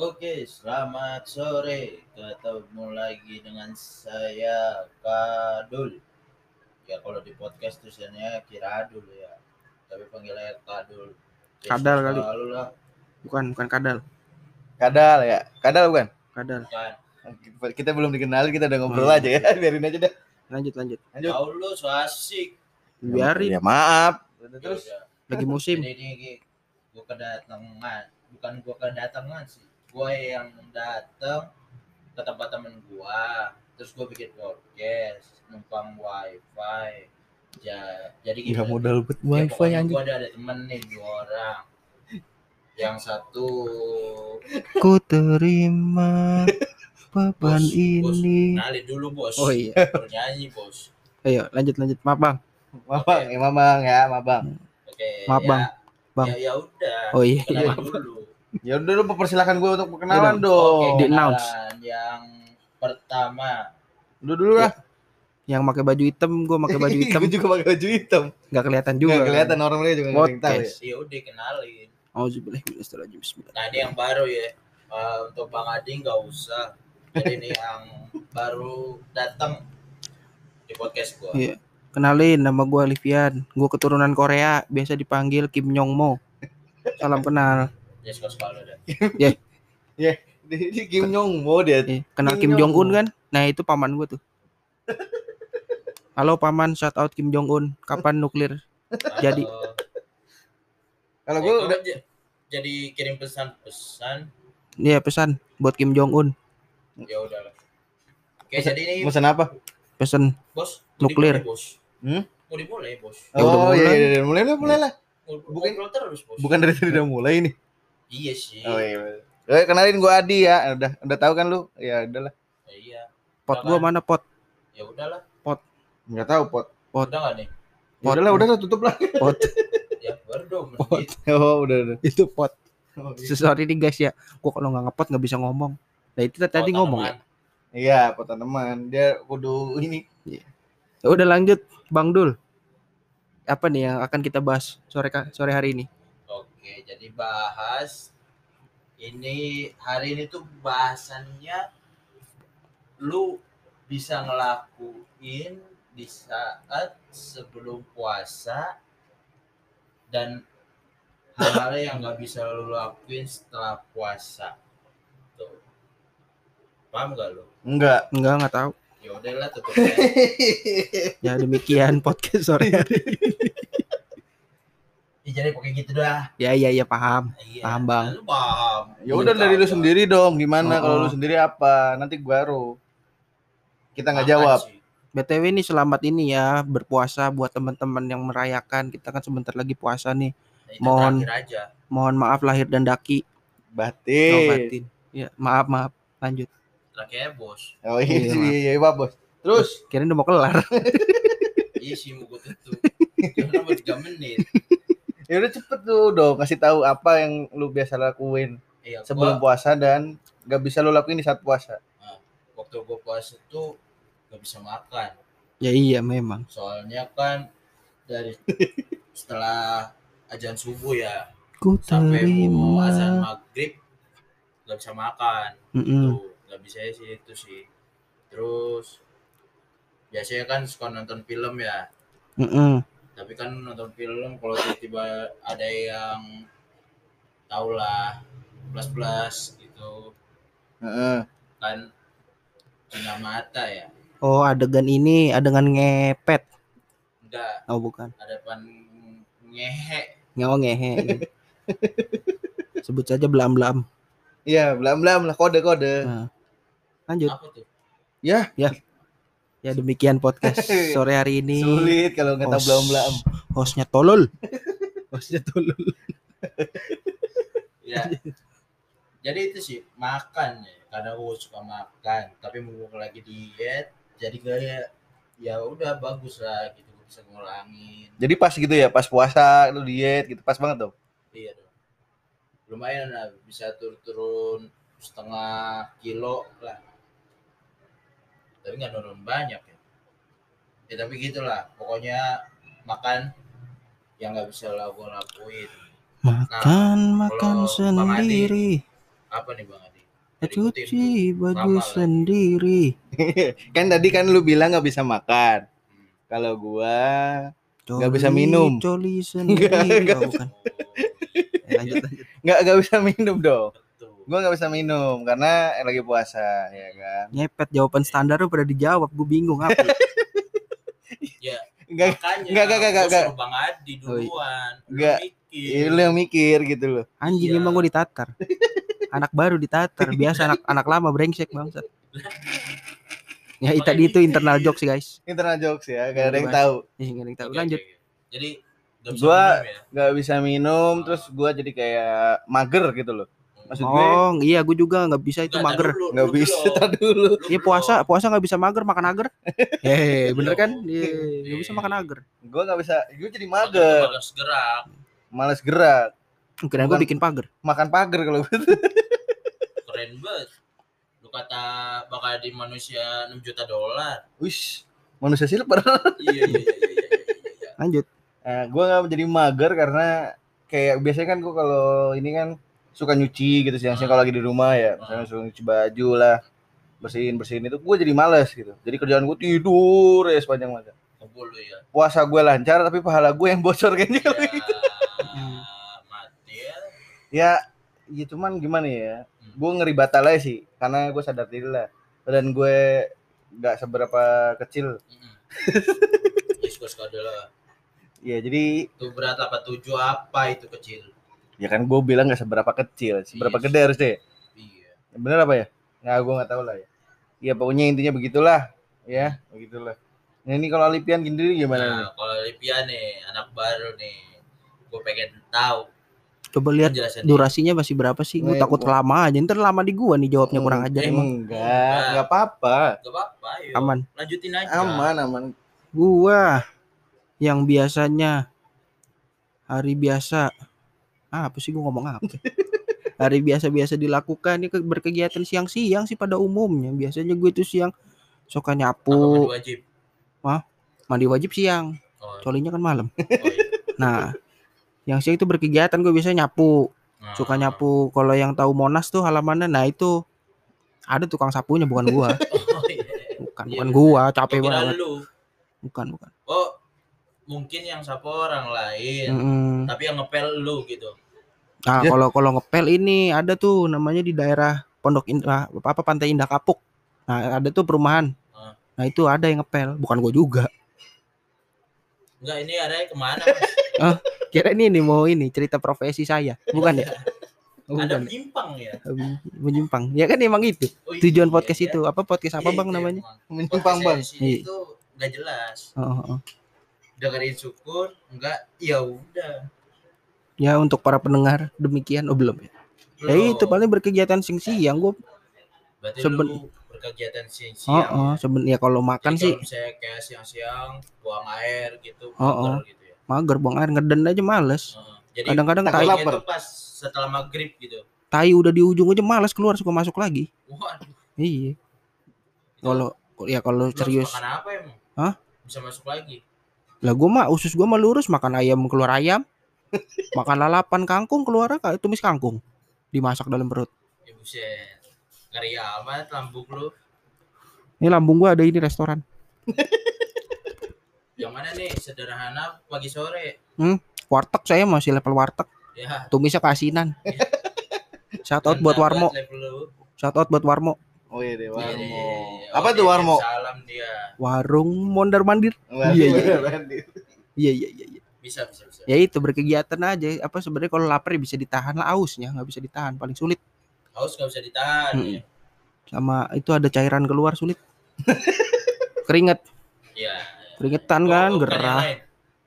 Oke, selamat sore. Ketemu lagi dengan saya Kadul. Ya kalau di podcast tulisannya Kiradul ya. Tapi panggilnya Kadul. Ya, Kadal kali. selalu lah. Bukan, bukan kadal. Kadal ya. Kadal bukan? Kadal. Kan. Kita belum dikenal, kita udah ngobrol Oh, aja ya. Biarin aja dah. Lanjut, lanjut. Lanjut. Tahu lu so asik. Biarin. Ya maaf. Terus Terus Lagi musim. Jadi ini gue kedatangan, bukan gue kedatangan sih. Gue yang datang ke tempat temen gue. Terus gue bikin podcast, numpang wifi. Ja, jadi nggak gimana? modal buat Ya, wifi pokoknya anjing. Gua ada, ada temen nih dua orang. Yang satu Ku terima beban bos, bos, ini. kenalin dulu bos. Oh iya. Baru nyanyi bos. Ayo, lanjut, lanjut. Maaf, Bang. Maaf bang, ya maaf bang ya, maaf bang. Oke. Maaf, ya, Bang. Bang. Ya, ya udah. Oh iya. Maaf. dulu. Ya udah lu mempersilahkan gue untuk perkenalan dong. Oke, Di-announce. kenalan. Yang pertama Lu dulu lah. Yang pakai baju hitam, gue pakai baju hitam. Gue juga pakai baju hitam. Nggak kelihatan juga. Juga kelihatan orang mereka juga nggak ada yang tahu ya. Podcast. ya udah kenalin. Auzubillahiminasyaitonirrajim. Bismillah. Nah ini yang baru ya. Eh, untuk Bang Adi nggak usah. Jadi ini yang baru datang di podcast gua. Iya. Kenalin, nama gue Livian. Gue keturunan Korea, biasa dipanggil Kim Jong Mo. Salam kenal. Ya suka suka lu dah. Di, di Kim Jong Mo dia. Eh, kenal Kim Kim Jong Un kan? Nah itu paman gue tuh. Halo paman, shout out Kim Jong Un. Kapan nuklir? Jadi- Kalau Eh, gue kau udah jadi kirim pesan-pesan Iya pesan buat Kim Jong Un. ya udahlah. Oke Pesan- jadi ini pesan apa? Pesen bos nuklir. dimulai, bos. Hmm? Mau dimulai bos. Ya udah Oh iya, mulai. iya, iya, mulai lah, mulai lah. Bukan- terus bos. Bukan dari tadi udah mulai nih. Iya sih. Oh iya. Eh, kenalin gue Adi ya. Udah udah tahu kan lu? Ya udahlah. Ya, iya. pot Udah gua kan? mana pot? Ya udahlah. Enggak tahu pot. Pot. Udah nggak nih? Ya udahlah, udah lah, tutup lah. Pot Ya baru dong. Pot. Oh, udah udah. itu pot. Oh, iya. Sorry nih guys ya. Gua kalau nggak ngepot nggak bisa ngomong. Nah itu tadi ngomong ya. Iya, pot tanaman. Dia kudu ini. Ya udah lanjut Bang Dul. Apa nih yang akan kita bahas sore sore hari ini? Oke, jadi bahas ini hari ini tuh bahasannya lu bisa ngelakuin di saat sebelum puasa dan hal-hal yang nggak bisa lu lakuin setelah puasa. Tuh. Paham gak lu? Enggak. Enggak nggak tahu. Ya udahlah tutup ya. Ya demikian podcast sore hari. Ya, jadi pakai gitu dah. ya ya ya paham. Iya. Paham, Bang. Lu paham. ya udah Lu dari lu sendiri dong. Gimana Oh, kalau oh. lu sendiri apa? Nanti gua baru. Kita nggak jawab. sih. BTW ini selamat ini ya berpuasa buat teman-teman yang merayakan. Kita kan sebentar lagi puasa nih. Nah, Mohon. aja. Mohon maaf lahir dan daki. Batin. Oh, batin. Ya, maaf maaf. Lanjut. Terakhir bos. Oh iya, Iya, iya, iya, iya, bos. Terus Kirain udah mau kelar. Iya sih mau gue tutup. 3 menit. Ya udah cepet tuh dong kasih tahu apa yang lu biasa lakuin Iya, sebelum gua, puasa dan nggak bisa lu lakuin di saat puasa. waktu gue puasa tuh gak bisa makan. ya iya memang. Soalnya kan dari setelah ajan subuh ya Ku sampai mau azan maghrib gak bisa makan. Mm-mm. Tuh, gak bisa sih itu sih. Terus biasanya kan suka nonton film ya. Mm-mm. Tapi kan nonton film kalau tiba-tiba ada yang tau lah plus-plus gitu Heeh. kan cina mata ya Oh adegan ini adegan ngepet. enggak Oh bukan. ada pan ngehe Ngewe ngehe. Sebut saja belam-belam. Iya, belam-belam lah kode-kode. Nah, lanjut. apa tuh Ya demikian podcast sore hari ini. Sulit kalau nggak tahu Host- belam-belam. Hostnya tolol. Hostnya tolol. ya jadi itu sih makan ya kadang gue suka makan tapi mau lagi diet jadi gaya ya udah bagus lah gitu gue bisa ngulangin Jadi pas gitu ya, pas puasa lu diet gitu, pas banget dong. iya dong lumayan lah bisa turun-turun setengah kilo lah tapi nggak turun banyak ya ya tapi gitulah pokoknya makan yang nggak bisa lah gue lakuin Makan makan kalau Bang Adi- sendiri. apa nih bang Adi Diikutin. cuci baju sendiri. kan tadi kan lu bilang nggak bisa makan. Kalau gua Nggak bisa minum. Coli sendiri. Lanjut. nggak nggak bisa minum dong. Gua nggak bisa minum karena lagi puasa ya kan. Nyepet jawaban standar lu pada dijawab. Gue bingung apa. Ya, Enggak makanya. Nggak, nggak, nggak, gua nggak. suruh Bang Adi duluan. Lu Nggak. mikir. lu yang mikir gitu loh. Anjing Iya. emang gue ditatar. Anak baru ditatar. Biasa anak anak lama brengsek bangsat. Ya itu tadi itu internal jokes guys. Internal jokes ya, gak ada yang tahu. Ih, nggak ada yang tahu. Lanjut. Jadi nggak bisa Gua- minum ya? Nggak bisa minum, terus gua jadi kayak mager gitu loh. Maksud gue Oh iya gue juga nggak bisa itu mager. nggak bisa tar dulu. Lu Iya puasa puasa nggak bisa mager makan agar. Hehe bener kan? Iya nggak bisa makan agar. Gue nggak bisa, gue jadi Mager. Mager gerak. males gerak, Kira gue bikin pagar. makan pagar kalau gitu. Keren banget. Lu kata bakal di manusia 6 juta dolar. Wish, manusia silver. Iya, iya, iya, iya, iya, iya, iya. Lanjut. Nah, gue nggak jadi mager karena kayak biasanya kan gue kalau ini kan suka nyuci gitu siang-siang kalau lagi di rumah ya, misalnya suka nyuci baju lah, bersihin bersihin itu gue jadi males gitu. Jadi kerjaan gue tidur ya sepanjang malam. Lu ya. Puasa gue lancar tapi pahala gue yang bocor kayaknya. Ya, mati ya. ya, ya cuman gimana ya? Gue ngeri batal aja sih, karena gue sadar diri lah. Badan gue nggak seberapa kecil. Mm-mm. Ya, lah. Ya jadi Tuh berat 87 apa itu kecil? Ya kan gue bilang nggak seberapa kecil, seberapa Iya. gede harus deh. Iya. Bener apa ya? Nah, gue nggak tahu lah ya. Ya pokoknya intinya begitulah, ya begitulah. Nah ini kalau Lipian sendiri gimana nih? Nah, kalau Lipia nih, anak baru nih. Gue pengen tahu Coba lihat durasinya masih berapa sih? Gue Nih, takut gua- lama aja. Ntar lama di gua nih jawabnya kurang ajar eh, emang. Enggak, enggak apa-apa. Gak apa-apa. Aman. Lanjutin aja. Aman, aman. Gua yang biasanya hari biasa ah, apa sih gua ngomong apa? hari biasa-biasa dilakukan ini ke- berkegiatan siang-siang sih pada umumnya. Biasanya gue tuh siang suka Apa nyapu, mandi wajib? mandi wajib siang, Oh, colinya kan malam. oh iya. Nah, yang siang itu berkegiatan gue biasa nyapu, Nah, suka nyapu. Kalau yang tahu Monas tuh halamannya, nah itu ada tukang sapunya bukan gua, Oh, iya. bukan Iya, bukan bener. gua, Gua capek kira banget, lu. bukan bukan. Oh, mungkin yang sapu orang lain, Mm-mm. tapi yang ngepel lu gitu. Nah, Ya. kalau kalau ngepel ini ada tuh namanya di daerah Pondok Indah apa apa Pantai Indah Kapuk. Nah, ada tuh perumahan. Ah. Nah, itu ada yang ngepel, bukan gua juga. Enggak, ini arahnya ke mana? Mas? Kira ini nih mau ini cerita profesi saya, bukan ya? Oh, Ada bukan. menyimpang ya? Menyimpang. Ya kan emang itu. Oh, iya, Tujuan iya, podcast iya. itu apa podcast apa Iya, Bang itu namanya? emang. Menyimpang, Podcast Bang. Iya. itu nggak jelas. Oh, oh, oh. Dengerin syukur, enggak, ya udah. Ya untuk para pendengar demikian oh belum ya. Ya Belum. itu paling berkegiatan siang-siang gua. Berarti seben- lu berkegiatan Oh, siang-siang. oh, seben ya kalau Jadi makan sih Kalau misalnya kayak siang-siang buang air gitu, Oh, mager gitu ya. mager buang air ngeden aja males. Heeh. Jadi Kadang-kadang tai, lapar. itu pas setelah maghrib gitu. tai udah di ujung aja males keluar suka masuk lagi. Waduh. Iya. Kalau ya kalau serius Makan apa emang? Hah? Bisa masuk lagi. Lah gue mah usus gue mah lurus makan ayam keluar ayam makan lalapan kangkung keluar kayak tumis kangkung dimasak dalam perut Ya buset. Ngeri amat lambung lu. ini lambung gue ada ini restoran Yang mana nih? Sederhana pagi sore. warteg saya masih level warteg Ya. tumisnya keasinan shout out buat Warmo shout out buat Warmo Oh iya deh, Iya, Warmo. iya, iya. Apa Oh, tuh Warmo? Warung mondar mandir Waduh, Iya, iya. waduh. iya iya iya iya. Bisa, bisa, bisa. ya itu berkegiatan aja apa sebenarnya kalau lapar ya bisa ditahan lah ausnya nggak bisa ditahan paling sulit Haus nggak bisa ditahan Mm-mm. ya. sama itu ada cairan keluar sulit keringet Iya. keringetan Oh, kan gerah lain.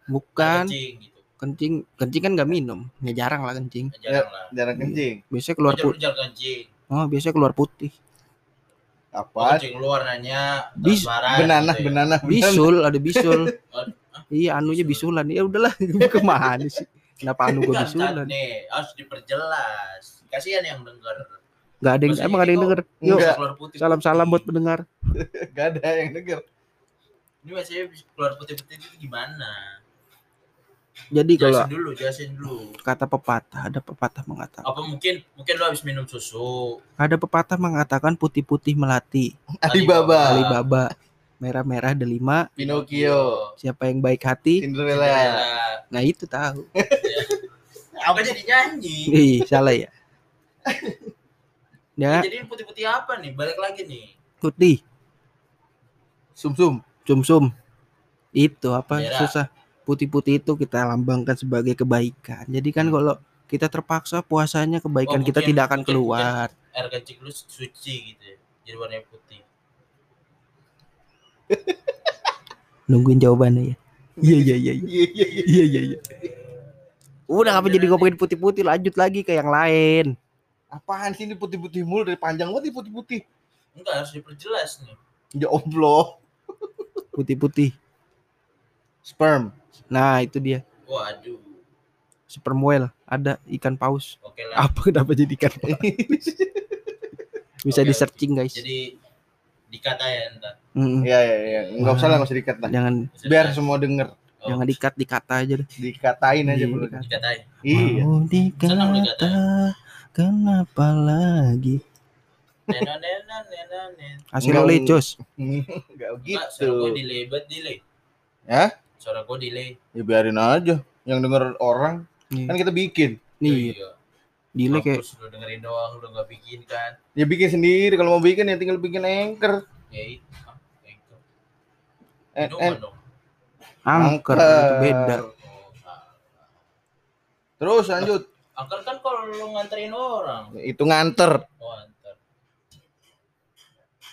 bukan Kencing gitu. kencing kencing kan nggak minum ya jarang lah kencing Jarang lah. Jarang kencing. biasanya keluar putih oh biasanya keluar putih Apa? kencing luar nanya Bis- transparan Benana, gitu ya. benana, benana. bisul ada bisul iya anunya Bisul. bisulan ya udahlah ke mana sih kenapa anu gue bisulan nih harus diperjelas. Kasihan yang denger. nggak ada yang Maksudnya emang ada yang denger yuk Enggak. Keluar putih. salam salam buat pendengar Gak ada yang denger. Ini maksudnya keluar putih-putih itu gimana? Jadi kalau Jelasin dulu, jelasin dulu. kata pepatah, ada pepatah mengatakan, Apa mungkin mungkin lo habis minum susu? ada pepatah mengatakan putih-putih melati, Alibaba. Alibaba, merah-merah delima, Pinocchio. siapa yang baik hati, Cinderella. Cinderella. nah itu tahu. Apa jadi nyanyi? Ih, salah ya. Ya, Jadi putih-putih apa nih? Balik lagi nih. putih, Sum-sum. sumsum. Itu apa Merah. susah. Putih-putih itu kita lambangkan sebagai kebaikan. Jadi kan Hmm. kalau kita terpaksa puasanya kebaikan Oh, kita mungkin- tidak akan mungkin- keluar. Air kencing lu suci gitu ya. Jadi warnanya putih. Nungguin jawabannya ya. Iya iya iya. iya. Iya iya iya. Iya iya iya. Udah ngapa jadi ngomongin putih-putih lanjut lagi ke yang lain. Apaan sih ini putih-putih mulu dari panjang banget putih-putih. Enggak harus diperjelas nih. Ya Allah. Putih-putih. Sperm. Nah, itu dia. Waduh. Sperm whale, ada ikan paus. Oke lah. Apa kenapa jadi ikan paus? Bisa Oke, di searching guys. Jadi dikatain ntar. Mm-mm. Iya iya iya. Enggak usah lah enggak usah dikat lah. Jangan Biar semua denger. Oh, jangan dikat dikata aja deh. Dikatain aja bro. dikatain. Iya. Mau dikata kenapa lagi? Hasil Enggak. lecos. Enggak gitu. delay banget delay. Ya? Suara gue delay. Ya biarin aja. Yang denger orang Nih, kan kita bikin. nih Iya. delay kayak lu dengerin doang, lu nggak bikin kan? Ya bikin sendiri. Kalau mau bikin ya tinggal bikin anchor. Ya itu. Ah, itu. En, Minuman en, dong. angker Angker. itu beda. Oh, terus lanjut. Angker kan kalau lu nganterin orang. Itu nganter. Oh, antar.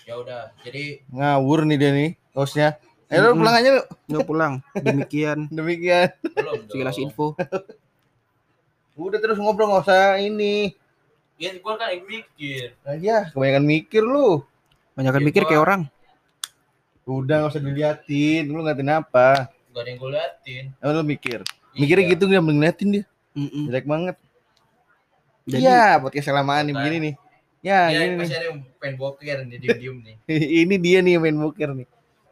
Ya udah, jadi Ngawur nih dia nih hostnya. Eh lu pulang aja lu. Nggak pulang. Demikian Demikian. belum sekilas info. Udah terus ngobrol nggak usah ini. Ya, gua kan yang mikir. Nah, ya, kebanyakan mikir lu. Banyak Ya, mikir gua- kayak orang. Udah nggak usah diliatin. Lu ngatin apa? Gak ada yang gue liatin. Oh, lu mikir. Mikirnya Iya. gitu nggak ngeliatin dia. Mm-mm. Jelek banget. Iya, podcast kelamaan nih begini nih. Ya, Ya, gini nih. masih ada yang pengen boker nih, diem-diem nih. ini dia nih yang main boker nih.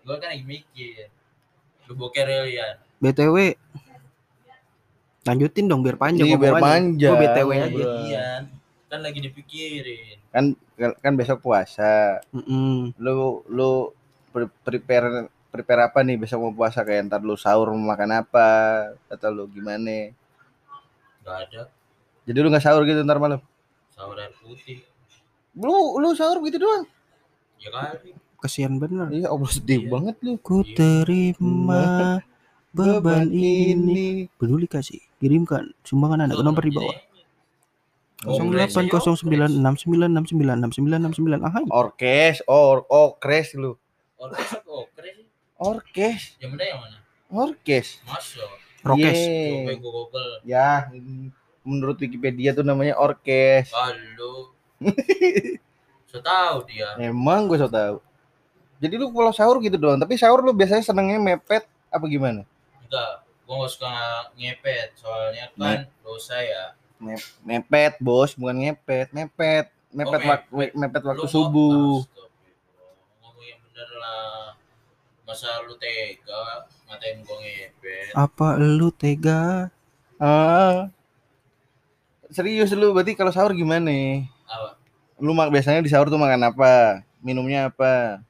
Gue kan lagi mikir. Lu boker ya. BTW lanjutin dong biar panjang Iya, biar panjang. Gua BTW aja. Bro. Iya. Kan lagi dipikirin. Kan kan besok puasa. Mm-mm. Lu lu pre- prepare prepare apa nih besok mau puasa kayak ntar lu sahur mau makan apa atau lu gimana? Gak ada. Jadi lu nggak sahur gitu ntar malam. Sahur air putih. Lu lu sahur gitu doang. Ya kali. Kasihan bener. Iya, Allah sedih Iya. banget lu. Ku terima beban ini. Peduli kasih. Kirimkan sumbangan Anda ke nomor di bawah. Oh, 080969696969. Ah, Orkes, or okres lu. Orkes okres? Orkes, Yang mana yang mana? orkes. Gue google. Ya, menurut Wikipedia tuh namanya orkes. Halo. So tahu dia. Emang gue so tau. Jadi lu kalau sahur gitu doang, tapi sahur lu biasanya senengnya mepet apa gimana? Enggak, gue gak suka ngepet. Soalnya kan dosa ya. Mepet, bos, bukan ngepet, mepet. Mepet, Oh, waktu mepet waktu Lu subuh. Astagfirullah. Ngomong yang bener lah. Masa lu tega ngatain gue ngepet. Apa lu tega? Ah. Serius lu, berarti kalau sahur gimana? Apa? Lu mak biasanya di sahur tuh makan apa? Minumnya apa?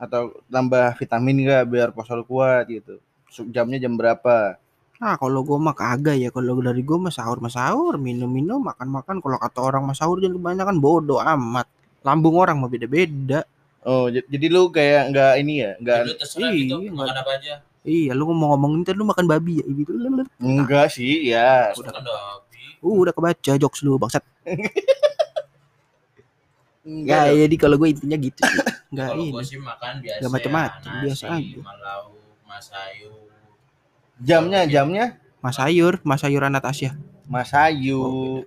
Atau tambah vitamin enggak biar puasa lu kuat gitu? Jamnya jam berapa? Ah, kalau gua mah kagak ya. Kalau dari gua mah sahur mah sahur, minum-minum, makan-makan. Kalau kata orang mah sahur jangan kebanyakan bodoh amat. Lambung orang mah beda-beda. Oh, j- jadi lu kayak enggak ini ya? Lu terserah Iya, gitu, nggak- makan apa aja. Iya, lu mau ngomongin ntar lu makan babi ya gitu. enggak sih, ya. Makan babi. Uh, udah kebaca jokes lu bangsat. Enggak. Ya, jadi kalau gue intinya gitu sih. Enggak Kalau ini. gue sih makan biasa. Nggak macem-macem, ya, biasa nasi, aja. Malau, masayu. Jamnya, jamnya Mas sayur, mas sayuran Natasha. Mas Ayu. Oh,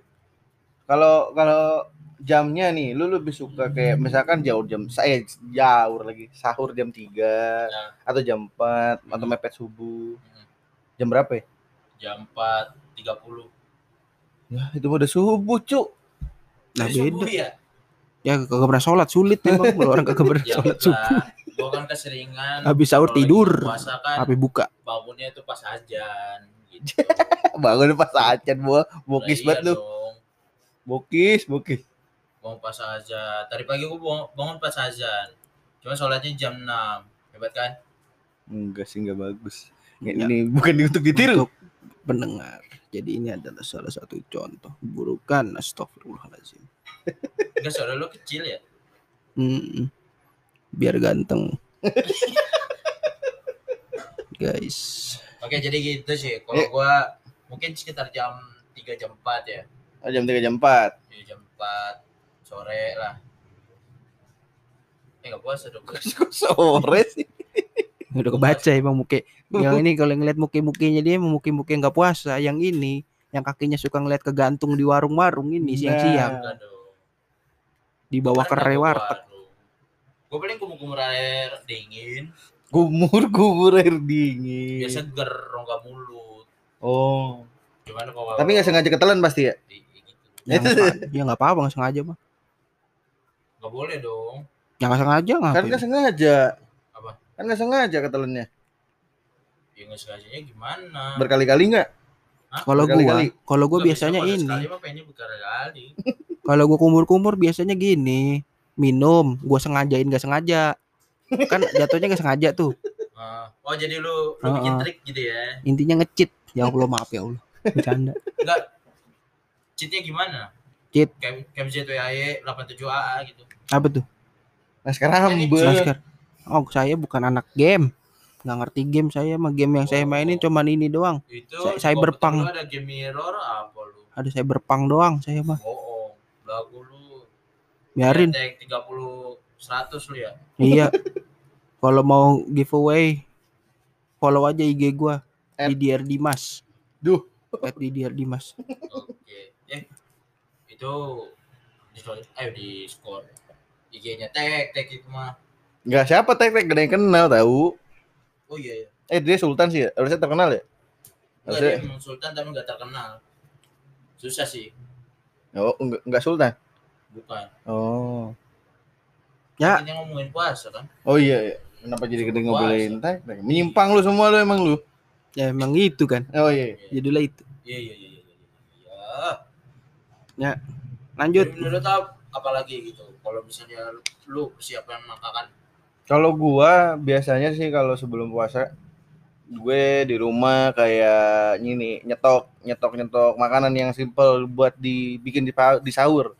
Kalau kalau jamnya nih, lu lebih suka kayak misalkan jauh jam saya jauh lagi sahur jam 3 Nah. atau jam 4 atau Hmm. mepet subuh. Hmm. Jam berapa ya? Jam 4.30. Ya, itu udah subuh, Cuk. Nah, Jadi subuh beda. ya? Ya kagak pernah sholat sulit emang kalau orang kagak pernah Ya sholat subuh. Gue kan keseringan. Habis sahur tidur. Puasa kan Tapi buka. bangunnya itu pas ajan gitu. Bangun pas acan gua, bokis iya banget lu. dong. Bokis, bokis. Bangun pas azan. Tadi pagi gua bangun, bangun pas azan. Cuma sholatnya jam 6. Hebat kan? Enggak sih, enggak bagus. Ya, Ya. Ini bukan untuk ditiru. Untuk pendengar. Jadi ini adalah salah satu contoh burukan astagfirullahaladzim. Enggak saudara lu kecil ya? Mm, biar ganteng. Guys. Oke, jadi gitu sih. Kalau Eh. gua mungkin sekitar jam 3 jam 4 ya. Oh, jam 3 jam 4. Jadi jam 4 sore lah. Eh enggak puasa dong. Sore sih? Udah kebaca emang muke. Yang ini kalau ngeliat muke-mukenya dia emang muke-muke nggak puasa. Yang ini yang kakinya suka ngeliat kegantung di warung-warung ini siang-siang Enggak dong. di bawah warteg. Gue paling kumur-kumur air dingin, Kumur kumur air dingin. biar seger rongga mulut. Oh. Gimana kalau Tapi nggak sengaja ketelan pasti ya? di- gitu. Ya nggak apa- ya nggak apa-apa nggak sengaja mah. Nggak boleh dong. Ya nggak sengaja Kan ngapain? nggak sengaja. Kan nggak sengaja ketelannya. Ya nggak sengajanya gimana? Berkali-kali nggak? Kalau gua, kalau gua Nggak, biasanya ini. Kalau gua kumur-kumur biasanya gini, minum, gua sengajain gak sengaja. Kan jatuhnya gak sengaja tuh. Ah, oh jadi lu lu bikin Ah, ah. trik gitu ya? Intinya ngecit. Ya Allah maaf ya Allah. Bercanda. Enggak. Cheatnya gimana? Cheat. Kayak kayak ZWAY 87AA gitu. Nah Apa tuh? sekarang Ini be. Laskar. Oh, saya bukan anak game. Nggak ngerti game saya mah game yang saya mainin cuman ini doang. Itu komputer lu ada game mirror apa lu? Ada cyberpunk doang saya mah. Bohong. Lagu lu Biarin. Tek 30 100 lu ya. Iya. Kalau mau giveaway follow aja IG gua At- Didier Dimas. Duh. At Didier Dimas. Oke. Eh itu di eh di score IG-nya tek tek itu mah. Nggak siapa tek tek gak ada yang kenal tahu. Oh iya ya. Eh dia Sultan sih ya? Harusnya terkenal ya? Enggak Harusnya dia emang sultan tapi enggak terkenal. Susah sih. Oh, enggak, enggak Sultan. Bukan. Oh. Ya. Kita ngomongin puasa kan. Oh iya, iya. Kenapa jadi gede ngobrolin tek tek? Menyimpang lu semua lu emang lu. Ya emang itu kan. Oh iya. Judulnya itu. Iya iya iya iya. iya. Iya. Lanjut. Menurut apalagi gitu. Kalau misalnya lu persiapan makan Kalau gua biasanya sih kalau sebelum puasa gue di rumah kayak ini nyetok nyetok nyetok makanan yang simple buat dibikin di, di sahur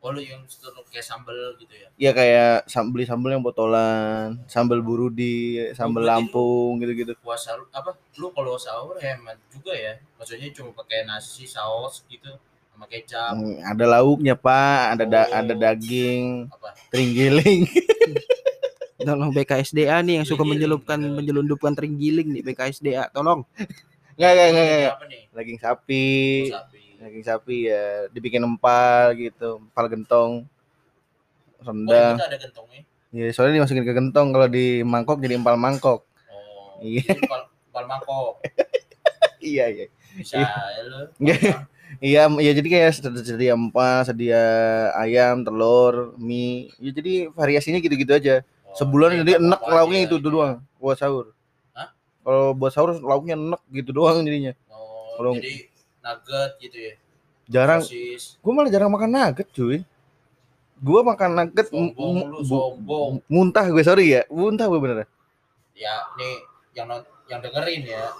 Oh lu yang kayak sambal gitu ya? ya kayak sam- beli sambal yang botolan sambal burudi sambal Oh, berarti lampung gitu-gitu Puasa lu apa? Lu kalau sahur hemat juga ya. Maksudnya cuma pakai nasi saus gitu sama kecap Hmm, ada lauknya pak ada da- Oh. ada daging apa? terenggiling Tolong BKSDA nih yang suka menyelupkan menyelundupkan terenggiling nih BKSDA. Tolong. nggak nggak nggak daging sapi Oh, sapi. daging sapi ya dibikin empal gitu empal gentong Oh, rendang itu ada gentongnya. ya soalnya dimasukin ke gentong kalau di mangkok jadi empal mangkok Oh. Iya. Ini pal, pal mangkok. iya iya Bisa ya. Nggak. Iya, iya jadi kayak sedia, sedia empal, sedia ayam, telur, mie. Ya jadi variasinya gitu-gitu aja. Sebulan iya, jadi enak lauknya aja itu tuh ya. doang buat sahur. Hah? Kalau buat sahur lauknya enak gitu doang jadinya. Oh, Kalau- jadi nugget gitu ya. Jarang, gue malah jarang makan nugget cuy. Gue makan nugget Sombong lu, muntah gue sorry ya, muntah gue bener. Ya, nih yang yang dengerin ya.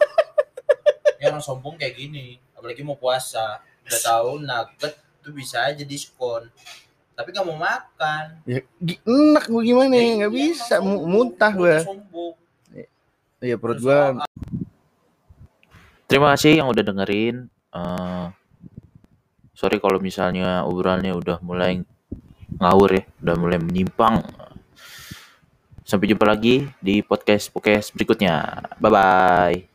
Ini orang sombong kayak gini, apalagi mau puasa. Udah tahu nugget tuh bisa aja diskon. Tapi nggak mau makan. Ya, enak gue gimana ya, nggak Iya, bisa, mu- sombong. muntah gue. Iya perut gue. Terima kasih yang udah dengerin. Eh, sorry kalau misalnya obrolannya udah mulai ngawur ya, udah mulai menyimpang. Sampai jumpa lagi di podcast podcast berikutnya. Bye bye.